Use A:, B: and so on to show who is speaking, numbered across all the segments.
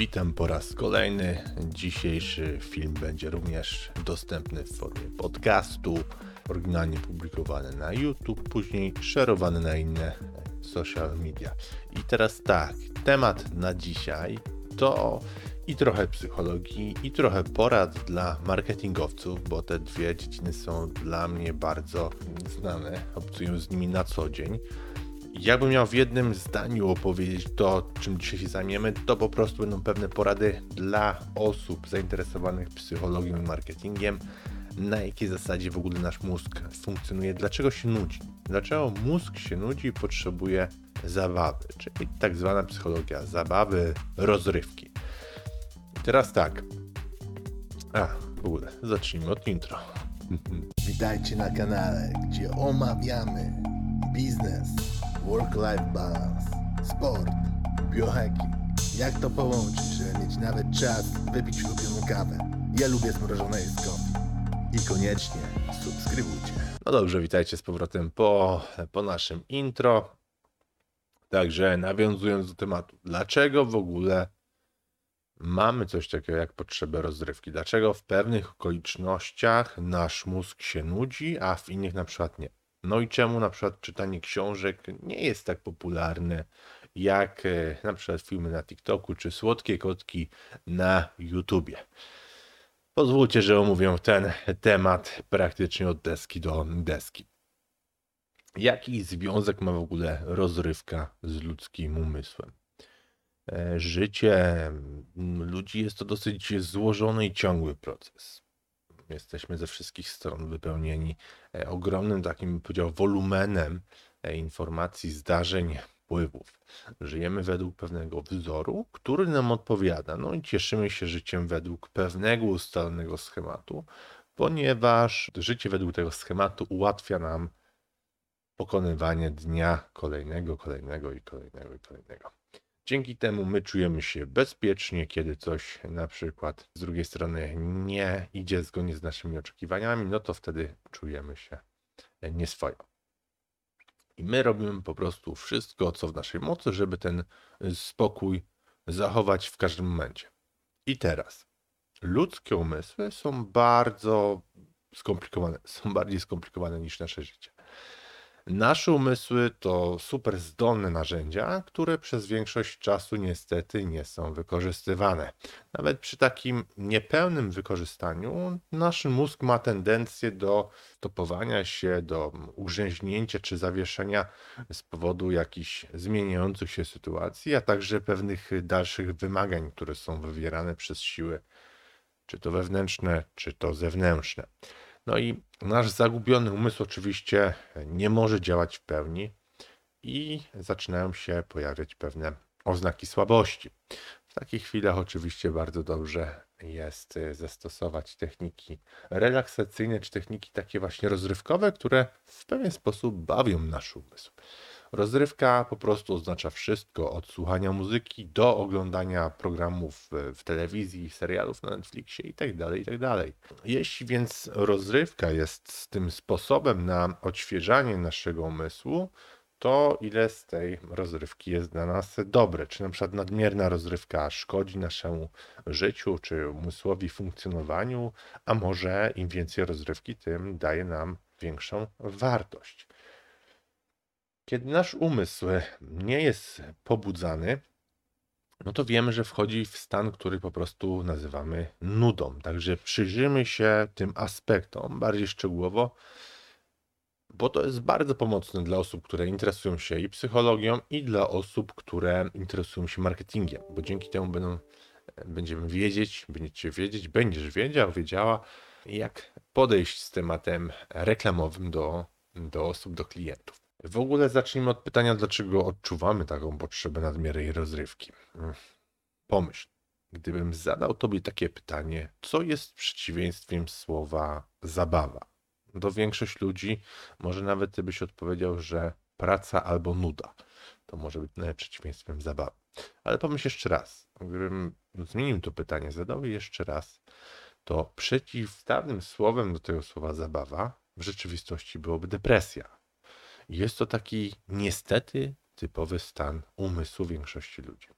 A: Witam po raz kolejny. Dzisiejszy film będzie również dostępny w formie podcastu, oryginalnie publikowany na YouTube, później szerowany na inne social media. I teraz tak, temat na dzisiaj to i trochę psychologii, i trochę porad dla marketingowców, bo te dwie dziedziny są dla mnie bardzo znane, obcuję z nimi na co dzień. Jakbym miał w jednym zdaniu opowiedzieć to, czym dzisiaj się zajmiemy, to po prostu będą pewne porady dla osób zainteresowanych psychologią i marketingiem, na jakiej zasadzie w ogóle nasz mózg funkcjonuje, dlaczego się nudzi, dlaczego mózg się nudzi i potrzebuje zabawy, czyli tak zwana psychologia zabawy, rozrywki. Teraz tak. A, w ogóle, zacznijmy od intro.
B: Witajcie na kanale, gdzie omawiamy biznes, work-life balance, sport, biohacking. Jak to połączyć, żeby mieć nawet czas wypić ulubioną kawę. Ja lubię zmrożone jedzonki. I koniecznie subskrybujcie.
A: No dobrze, witajcie z powrotem po, po naszym intro. Także nawiązując do tematu, dlaczego w ogóle mamy coś takiego jak potrzebę rozrywki? Dlaczego w pewnych okolicznościach nasz mózg się nudzi, a w innych na przykład nie? No i czemu na przykład czytanie książek nie jest tak popularne jak e, na przykład filmy na TikToku czy słodkie kotki na YouTubie? Pozwólcie, że omówię ten temat praktycznie od deski do deski. Jaki związek ma w ogóle rozrywka z ludzkim umysłem? E, Życie ludzi jest to dosyć złożony i ciągły proces. Jesteśmy ze wszystkich stron wypełnieni e, ogromnym takim, powiedział, wolumenem e, informacji, zdarzeń, wpływów. Żyjemy według pewnego wzoru, który nam odpowiada. No i cieszymy się życiem według pewnego ustalonego schematu, ponieważ życie według tego schematu ułatwia nam pokonywanie dnia kolejnego, kolejnego i kolejnego i kolejnego. Dzięki temu my czujemy się bezpiecznie, kiedy coś na przykład z drugiej strony nie idzie zgodnie z naszymi oczekiwaniami, no to wtedy czujemy się nieswojo. I my robimy po prostu wszystko, co w naszej mocy, żeby ten spokój zachować w każdym momencie. I teraz, ludzkie umysły są bardzo skomplikowane, są bardziej skomplikowane niż nasze życie. Nasze umysły to super zdolne narzędzia, które przez większość czasu niestety nie są wykorzystywane. Nawet przy takim niepełnym wykorzystaniu, nasz mózg ma tendencję do stopowania się, do ugrzęźnięcia czy zawieszenia z powodu jakichś zmieniających się sytuacji, a także pewnych dalszych wymagań, które są wywierane przez siły, czy to wewnętrzne, czy to zewnętrzne. No i nasz zagubiony umysł oczywiście nie może działać w pełni i zaczynają się pojawiać pewne oznaki słabości. W takich chwilach oczywiście bardzo dobrze jest y, zastosować techniki relaksacyjne czy techniki takie właśnie rozrywkowe, które w pewien sposób bawią nasz umysł. Rozrywka po prostu oznacza wszystko, od słuchania muzyki do oglądania programów w, telewizji, serialów na Netflixie itd., itd. Jeśli więc rozrywka jest tym sposobem na odświeżanie naszego umysłu, to ile z tej rozrywki jest dla nas dobre? Czy na przykład nadmierna rozrywka szkodzi naszemu życiu czy umysłowi funkcjonowaniu, a może im więcej rozrywki, tym daje nam większą wartość. Kiedy nasz umysł nie jest pobudzany, no to wiemy, że wchodzi w stan, który po prostu nazywamy nudą. Także przyjrzymy się tym aspektom bardziej szczegółowo, bo to jest bardzo pomocne dla osób, które interesują się i psychologią, i dla osób, które interesują się marketingiem, bo dzięki temu będą, będziemy wiedzieć, będziecie wiedzieć, będziesz wiedział, wiedziała, jak podejść z tematem reklamowym do, do osób, do klientów. W ogóle zacznijmy od pytania, dlaczego odczuwamy taką potrzebę nadmiernej rozrywki. Mm. Pomyśl, gdybym zadał tobie takie pytanie, co jest przeciwieństwem słowa zabawa? Do większość ludzi może nawet ty byś odpowiedział, że praca albo nuda. To może być przeciwieństwem zabawy. Ale pomyśl jeszcze raz. Gdybym zmienił to pytanie, zadał je jeszcze raz, to przeciwstawnym słowem do tego słowa zabawa w rzeczywistości byłoby depresja. Jest to taki niestety typowy stan umysłu większości ludzi.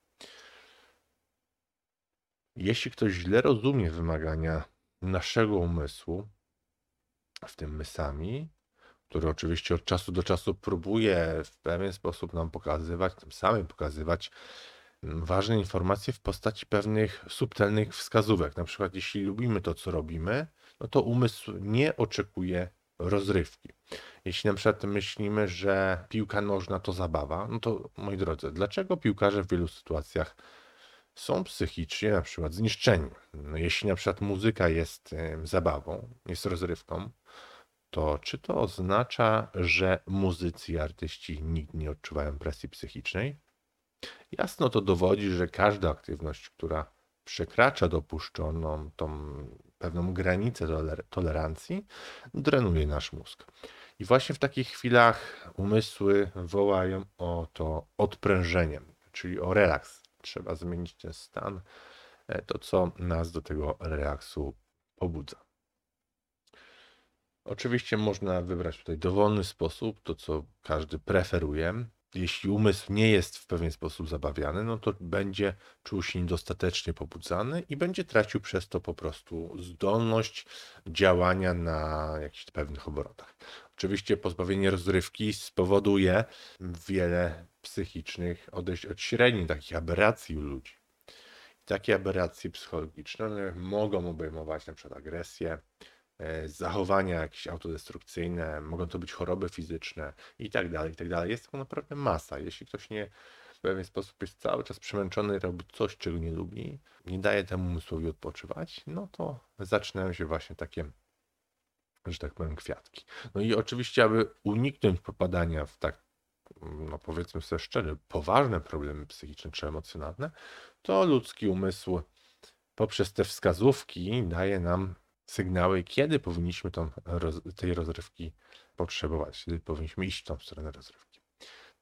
A: Jeśli ktoś źle rozumie wymagania naszego umysłu, w tym my sami, który oczywiście od czasu do czasu próbuje w pewien sposób nam pokazywać, tym samym pokazywać mm, ważne informacje w postaci pewnych subtelnych wskazówek. Na przykład, jeśli lubimy to, co robimy, no to umysł nie oczekuje rozrywki. Jeśli na przykład myślimy, że piłka nożna to zabawa, no to moi drodzy, dlaczego piłkarze w wielu sytuacjach są psychicznie na przykład zniszczeni? No, jeśli na przykład muzyka jest zabawą, jest rozrywką, to czy to oznacza, że muzycy i artyści nigdy nie odczuwają presji psychicznej? Jasno to dowodzi, że każda aktywność, która przekracza dopuszczoną tą pewną granicę toler- tolerancji, drenuje nasz mózg. I właśnie w takich chwilach umysły wołają o to odprężeniem, czyli o relaks. Trzeba zmienić ten stan, e, to co nas do tego relaksu pobudza. Oczywiście można wybrać tutaj dowolny sposób, to co każdy preferuje. Jeśli umysł nie jest w pewien sposób zabawiany, no to będzie czuł się niedostatecznie pobudzany i będzie tracił przez to po prostu zdolność działania na jakichś pewnych obrotach. Oczywiście pozbawienie rozrywki spowoduje wiele psychicznych odejść od średniej, takich aberracji u ludzi. Takie aberracje psychologiczne mogą obejmować przykład agresję, zachowania jakieś autodestrukcyjne, mogą to być choroby fizyczne i tak dalej, i tak dalej. Jest tego naprawdę masa. Jeśli ktoś nie w pewien sposób jest cały czas przemęczony, robi coś, czego nie lubi, nie daje temu umysłowi odpoczywać, no to zaczynają się właśnie takie, że tak powiem, kwiatki. No i oczywiście, aby uniknąć popadania w tak, no powiedzmy sobie szczerze, poważne problemy psychiczne czy emocjonalne, to ludzki umysł poprzez te wskazówki daje nam sygnały, kiedy powinniśmy tą tej rozrywki potrzebować, kiedy powinniśmy iść w tą stronę rozrywki.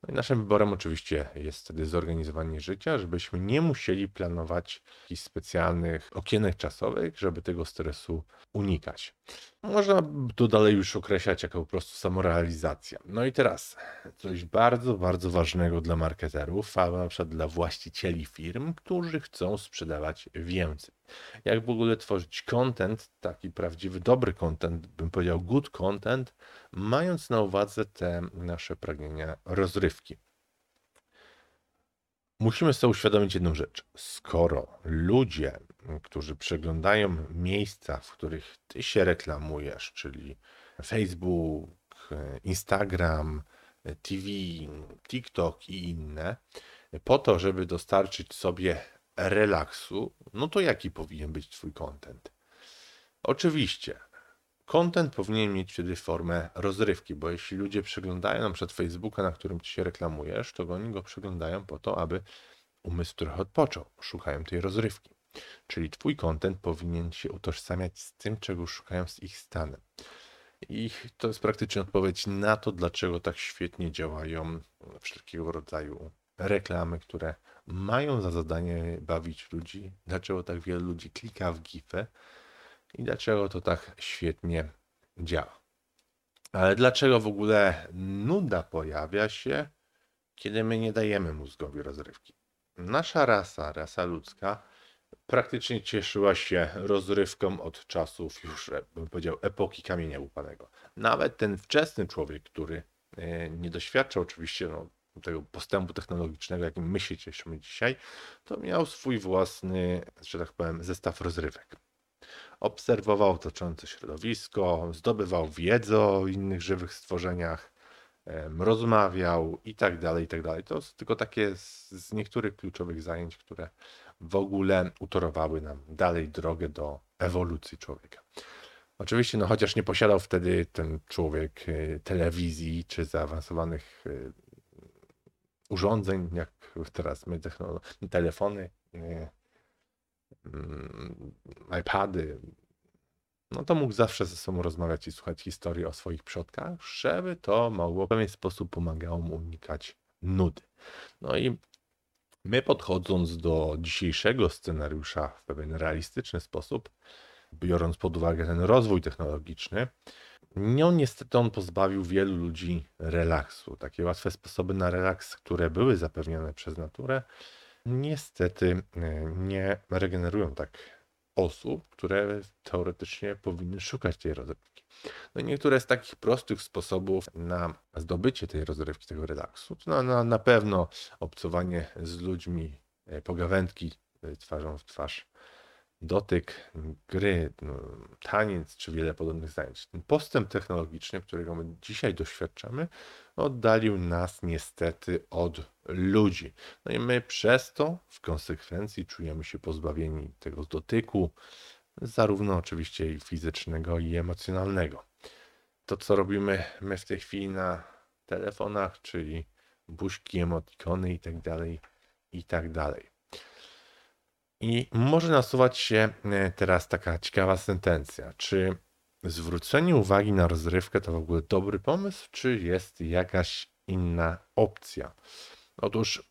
A: No i naszym wyborem oczywiście jest wtedy zorganizowanie życia, żebyśmy nie musieli planować jakichś specjalnych okienek czasowych, żeby tego stresu unikać. Można to dalej już określać jako po prostu samorealizacja. No i teraz coś bardzo, bardzo ważnego dla marketerów, a na przykład dla właścicieli firm, którzy chcą sprzedawać więcej. Jak w ogóle tworzyć content, taki prawdziwy, dobry content, bym powiedział good content, mając na uwadze te nasze pragnienia rozrywki. Musimy sobie uświadomić jedną rzecz. Skoro ludzie, którzy przeglądają miejsca, w których ty się reklamujesz, czyli Facebook, Instagram, TV, TikTok i inne, po to, żeby dostarczyć sobie relaksu, no to jaki powinien być twój content? Oczywiście, content powinien mieć wtedy formę rozrywki, bo jeśli ludzie przeglądają na przykład Facebooka, na którym ty się reklamujesz, to oni go przeglądają po to, aby umysł trochę odpoczął, szukają tej rozrywki. Czyli twój content powinien się utożsamiać z tym, czego szukają z ich stanem. I to jest praktycznie odpowiedź na to, dlaczego tak świetnie działają wszelkiego rodzaju reklamy, które mają za zadanie bawić ludzi, dlaczego tak wielu ludzi klika w gify i dlaczego to tak świetnie działa. Ale dlaczego w ogóle nuda pojawia się, kiedy my nie dajemy mózgowi rozrywki? Nasza rasa, rasa ludzka, praktycznie cieszyła się rozrywką od czasów już, e, bym powiedział, epoki kamienia łupanego. Nawet ten wczesny człowiek, który e, nie doświadczał oczywiście no, tego postępu technologicznego, jakim my się cieszymy dzisiaj, to miał swój własny, że tak powiem, zestaw rozrywek. Obserwował otaczające środowisko, zdobywał wiedzę o innych żywych stworzeniach, em, rozmawiał i tak dalej, i tak dalej. To tylko takie z niektórych kluczowych zajęć, które w ogóle utorowały nam dalej drogę do ewolucji człowieka. Oczywiście, no chociaż nie posiadał wtedy ten człowiek y, telewizji czy zaawansowanych y, urządzeń, jak teraz my, telefony, y, mm, iPady, no to mógł zawsze ze sobą rozmawiać i słuchać historii o swoich przodkach, żeby to mogło w pewien sposób pomagało mu unikać nudy. No i my podchodząc do dzisiejszego scenariusza w pewien realistyczny sposób, biorąc pod uwagę ten rozwój technologiczny, no niestety on pozbawił wielu ludzi relaksu. Takie łatwe sposoby na relaks, które były zapewnione przez naturę, niestety e, nie regenerują tak osób, które teoretycznie powinny szukać tej rozrywki. No niektóre z takich prostych sposobów na zdobycie tej rozrywki, tego relaksu, to na, na, na pewno obcowanie z ludźmi, e, pogawędki e, twarzą w twarz, dotyk, gry, no, taniec czy wiele podobnych zajęć. Ten postęp technologiczny, którego my dzisiaj doświadczamy, oddalił nas niestety od ludzi. No i my przez to w konsekwencji czujemy się pozbawieni tego dotyku, zarówno oczywiście i fizycznego, i emocjonalnego. To, co robimy my w tej chwili na telefonach, czyli buźki, emotikony i tak dalej, i tak dalej. I może nasuwać się e, teraz taka ciekawa sentencja. Czy zwrócenie uwagi na rozrywkę to w ogóle dobry pomysł, czy jest jakaś inna opcja? Otóż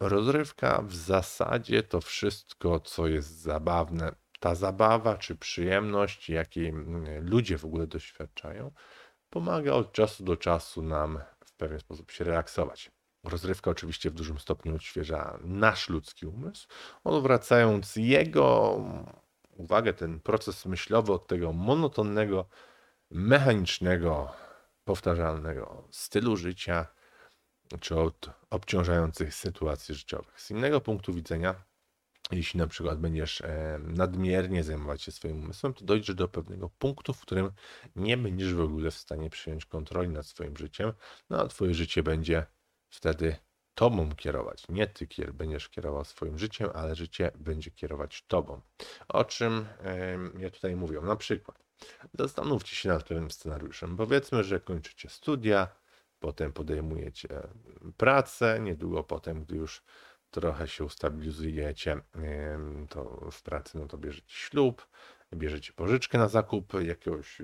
A: rozrywka w zasadzie to wszystko, co jest zabawne. Ta zabawa czy przyjemność, jakiej mm, ludzie w ogóle doświadczają, pomaga od czasu do czasu nam w pewien sposób się relaksować. Rozrywka oczywiście w dużym stopniu odświeża nasz ludzki umysł, odwracając jego uwagę, ten proces myślowy od tego monotonnego, mechanicznego, powtarzalnego stylu życia, czy od obciążających sytuacji życiowych. Z innego punktu widzenia, jeśli na przykład będziesz e, nadmiernie zajmować się swoim umysłem, to dojdziesz do pewnego punktu, w którym nie będziesz w ogóle w stanie przyjąć kontroli nad swoim życiem, no a twoje życie będzie wtedy tobą kierować. Nie ty kier będziesz kierował swoim życiem, ale życie będzie kierować tobą. O czym em, ja tutaj mówię? Na przykład, zastanówcie się nad pewnym scenariuszem. Powiedzmy, że kończycie studia, potem podejmujecie pracę, niedługo potem, gdy już trochę się ustabilizujecie, em, to w pracy, no to bierzecie ślub, bierzecie pożyczkę na zakup jakiegoś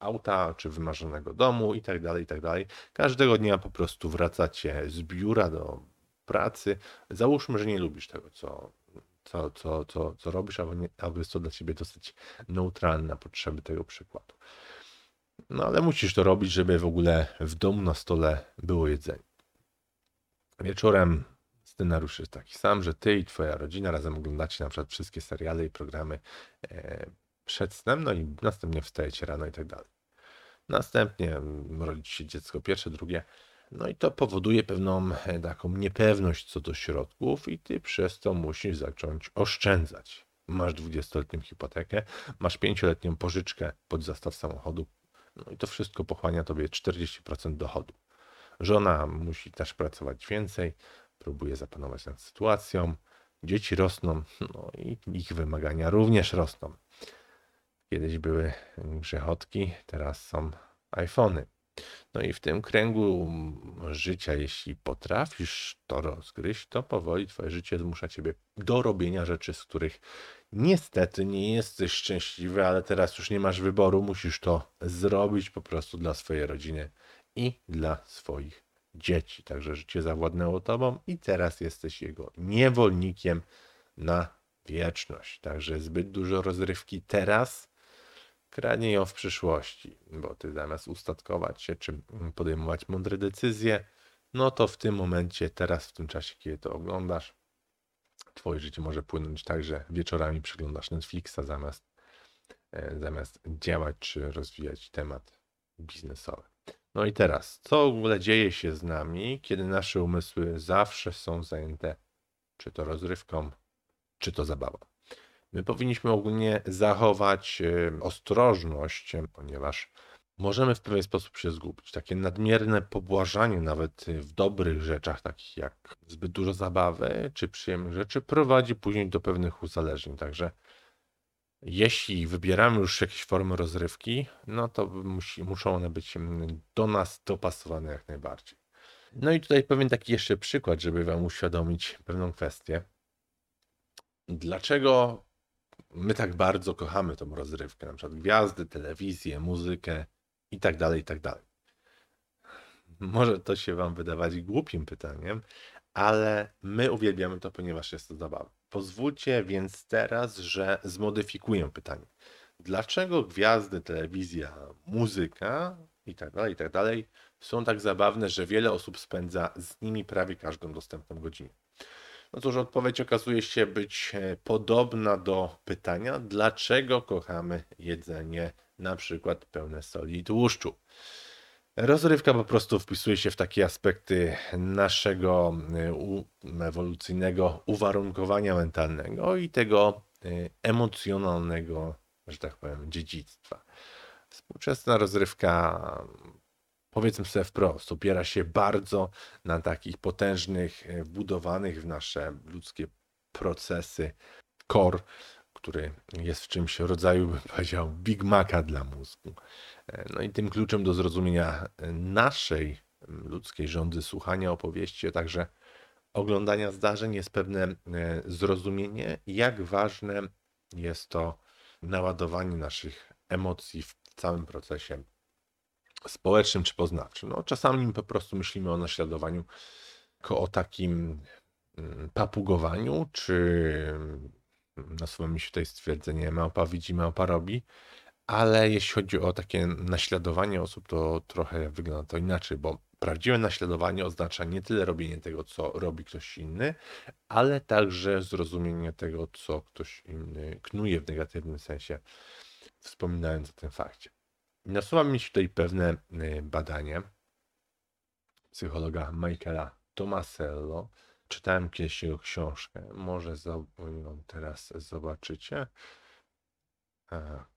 A: auta, czy wymarzonego domu i tak dalej, i tak dalej. Każdego dnia po prostu wracacie z biura do pracy. Załóżmy, że nie lubisz tego, co, co, co, co, co robisz, albo, nie, albo jest to dla ciebie dosyć neutralne na potrzeby tego przykładu. No ale musisz to robić, żeby w ogóle w domu na stole było jedzenie. Wieczorem scenariusz jest taki sam, że ty i twoja rodzina razem oglądacie na przykład wszystkie seriale i programy e, przed snem, no i następnie wstajecie rano i tak dalej. Następnie mm, rodzi się dziecko pierwsze, drugie. No i to powoduje pewną e, taką niepewność co do środków i ty przez to musisz zacząć oszczędzać. Masz 20-letnią hipotekę, masz 5-letnią pożyczkę pod zastaw samochodu, no i to wszystko pochłania tobie 40% dochodu. Żona musi też pracować więcej, próbuje zapanować nad sytuacją, dzieci rosną, no i ich wymagania również rosną. Kiedyś były grzechotki, teraz są iPhony. No i w tym kręgu życia, jeśli potrafisz to rozgryźć, to powoli twoje życie zmusza ciebie do robienia rzeczy, z których niestety nie jesteś szczęśliwy, ale teraz już nie masz wyboru, musisz to zrobić po prostu dla swojej rodziny i dla swoich dzieci. Także życie zawładnęło tobą i teraz jesteś jego niewolnikiem na wieczność. Także zbyt dużo rozrywki teraz kradnie ją w przyszłości, bo ty zamiast ustatkować się czy podejmować mądre decyzje, no to w tym momencie, teraz w tym czasie, kiedy to oglądasz, twoje życie może płynąć tak, że wieczorami przeglądasz Netflixa zamiast, e, zamiast działać czy rozwijać temat biznesowy. No i teraz, co w ogóle dzieje się z nami, kiedy nasze umysły zawsze są zajęte czy to rozrywką, czy to zabawą? My powinniśmy ogólnie zachować ostrożność, ponieważ możemy w pewien sposób się zgubić. Takie nadmierne pobłażanie nawet e, w dobrych rzeczach, takich jak zbyt dużo zabawy czy przyjemnych rzeczy, prowadzi później do pewnych uzależnień. Także jeśli wybieramy już jakieś formy rozrywki, no to musi, muszą one być do nas dopasowane jak najbardziej. No i tutaj pewien taki jeszcze przykład, żeby Wam uświadomić pewną kwestię. Dlaczego my tak bardzo kochamy tą rozrywkę, na przykład gwiazdy, telewizję, muzykę i tak dalej, i tak dalej. Może to się Wam wydawać głupim pytaniem, ale my uwielbiamy to, ponieważ jest to zabawa. Pozwólcie więc teraz, że zmodyfikuję pytanie. Dlaczego gwiazdy, telewizja, muzyka i tak dalej, i tak dalej są tak zabawne, że wiele osób spędza z nimi prawie każdą dostępną godzinę? No cóż, odpowiedź okazuje się być e, podobna do pytania, dlaczego kochamy jedzenie na przykład pełne soli i tłuszczu. Rozrywka po prostu wpisuje się w takie aspekty naszego e, ewolucyjnego uwarunkowania mentalnego i tego e, emocjonalnego, że tak powiem, dziedzictwa. Współczesna rozrywka, powiedzmy sobie wprost, opiera się bardzo na takich potężnych, e, wbudowanych w nasze ludzkie procesy core, który jest w czymś rodzaju, bym powiedział, Big Maca dla mózgu. E, No i tym kluczem do zrozumienia e, naszej ludzkiej rządy słuchania opowieści, a także oglądania zdarzeń jest pewne zrozumienie, jak ważne jest to naładowanie naszych emocji w całym procesie społecznym czy poznawczym. No, czasami po prostu myślimy o naśladowaniu jako o takim mm, papugowaniu, czy mm, nasuwa mi się tutaj stwierdzenie małpa widzi, małpa robi, ale jeśli chodzi o takie naśladowanie osób, to trochę wygląda to inaczej, bo prawdziwe naśladowanie oznacza nie tyle robienie tego, co robi ktoś inny, ale także zrozumienie tego, co ktoś inny knuje w negatywnym sensie, wspominając o tym fakcie. Nasuwa mi się tutaj pewne y, badanie psychologa Michaela Tomasello. Czytałem kiedyś jego książkę. Może ją teraz zobaczycie. Okej.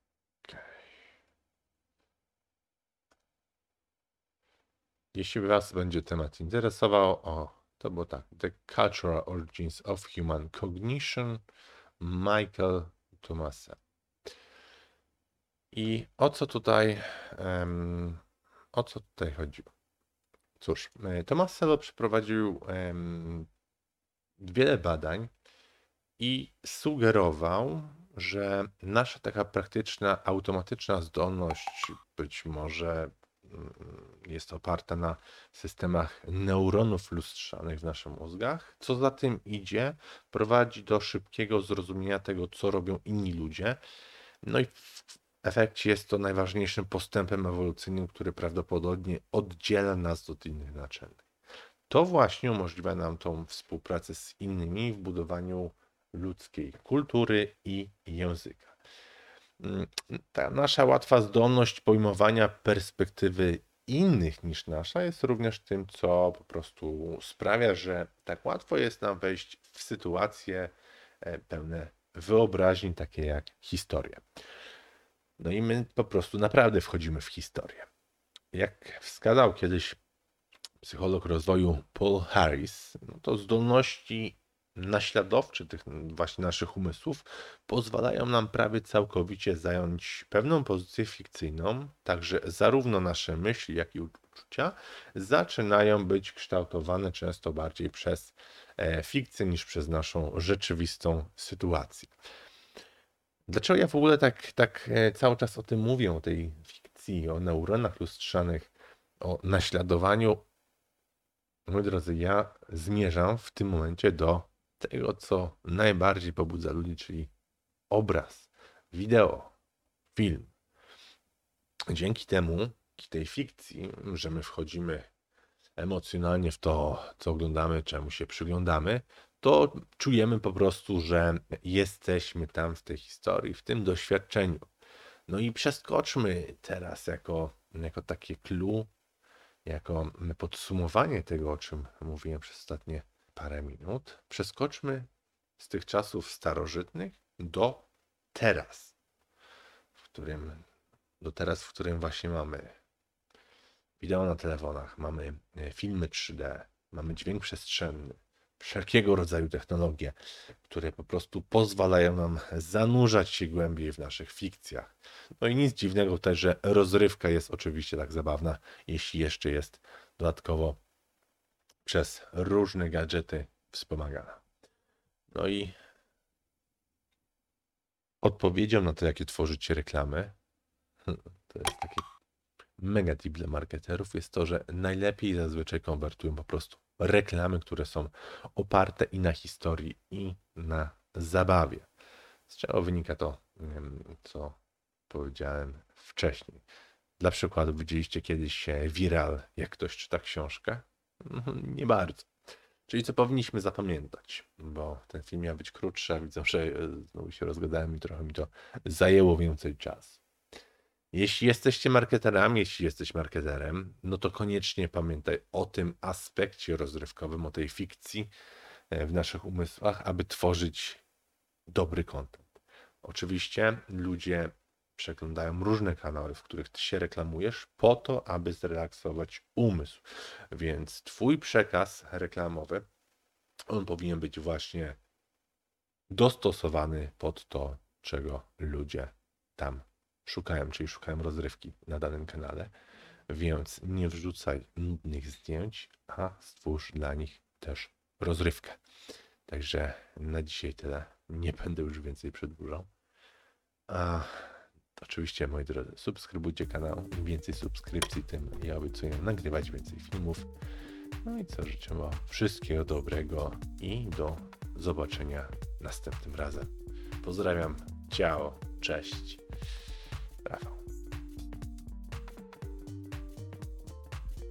A: Jeśli Was będzie temat interesował, o, to było tak. The Cultural Origins of Human Cognition, Michael Tomasello. I o co tutaj, em, o co tutaj chodziło? Cóż, e, Tomasello przeprowadził em, wiele badań i sugerował, że nasza taka praktyczna, automatyczna zdolność być może mm, jest oparta na systemach neuronów lustrzanych w naszych mózgach. Co za tym idzie, prowadzi do szybkiego zrozumienia tego, co robią inni ludzie. No i w efekcie jest to najważniejszym postępem ewolucyjnym, który prawdopodobnie oddziela nas od innych naczelnych. To właśnie umożliwia nam tą współpracę z innymi w budowaniu ludzkiej kultury i języka. Mm, Ta nasza łatwa zdolność pojmowania perspektywy innych niż nasza jest również tym, co po prostu sprawia, że tak łatwo jest nam wejść w sytuacje e, pełne wyobraźni, takie jak historia. No i my po prostu naprawdę wchodzimy w historię. Jak wskazał kiedyś psycholog rozwoju Paul Harris, no to zdolności naśladowcze tych właśnie naszych umysłów pozwalają nam prawie całkowicie zająć pewną pozycję fikcyjną, także zarówno nasze myśli, jak i uczucia zaczynają być kształtowane często bardziej przez e, fikcję niż przez naszą rzeczywistą sytuację. Dlaczego ja w ogóle tak, tak e, cały czas o tym mówię, o tej fikcji, o neuronach lustrzanych, o naśladowaniu? Moi drodzy, ja zmierzam w tym momencie do tego, co najbardziej pobudza ludzi, czyli obraz, wideo, film. Dzięki temu, tej fikcji, że my wchodzimy emocjonalnie w to, co oglądamy, czemu się przyglądamy, to czujemy po prostu, że jesteśmy tam w tej historii, w tym doświadczeniu. No i przeskoczmy teraz jako, jako takie clue, jako podsumowanie tego, o czym mówiłem przez ostatnie parę minut. Przeskoczmy z tych czasów starożytnych do teraz, w którym, do teraz, w którym właśnie mamy wideo na telefonach, mamy e, filmy 3D, mamy dźwięk przestrzenny, wszelkiego rodzaju technologie, które po prostu pozwalają nam zanurzać się głębiej w naszych fikcjach. No i nic dziwnego też, że rozrywka jest oczywiście tak zabawna, jeśli jeszcze jest dodatkowo przez różne gadżety wspomagana. No i odpowiedzią na to, jakie tworzycie reklamy, to jest taki mega tip dla marketerów, jest to, że najlepiej zazwyczaj konwertują po prostu reklamy, które są oparte i na historii, i na zabawie. Z czego wynika to, co powiedziałem wcześniej. Dla przykładu, widzieliście kiedyś viral, jak ktoś czyta książkę? Mhm, Nie bardzo. Czyli co powinniśmy zapamiętać, bo ten film miał być krótszy, a widzę, że e, znowu się rozgadałem i trochę mi to zajęło więcej czasu. Jeśli jesteście marketerami, jeśli jesteś marketerem, no to koniecznie pamiętaj o tym aspekcie rozrywkowym, o tej fikcji e, w naszych umysłach, aby tworzyć dobry content. Oczywiście ludzie przeglądają różne kanały, w których ty się reklamujesz, po to, aby zrelaksować umysł. Więc twój przekaz reklamowy, on powinien być właśnie dostosowany pod to, czego ludzie tam szukają, czyli szukają rozrywki na danym kanale. Więc nie wrzucaj nudnych zdjęć, a stwórz dla nich też rozrywkę. Także na dzisiaj tyle. Nie będę już więcej przedłużał. A oczywiście, moi drodzy, subskrybujcie kanał. Im więcej subskrypcji, tym ja obiecuję nagrywać więcej filmów. No i co, życzę Wam wszystkiego dobrego i do zobaczenia następnym razem. Pozdrawiam, ciao, cześć. Abrazo.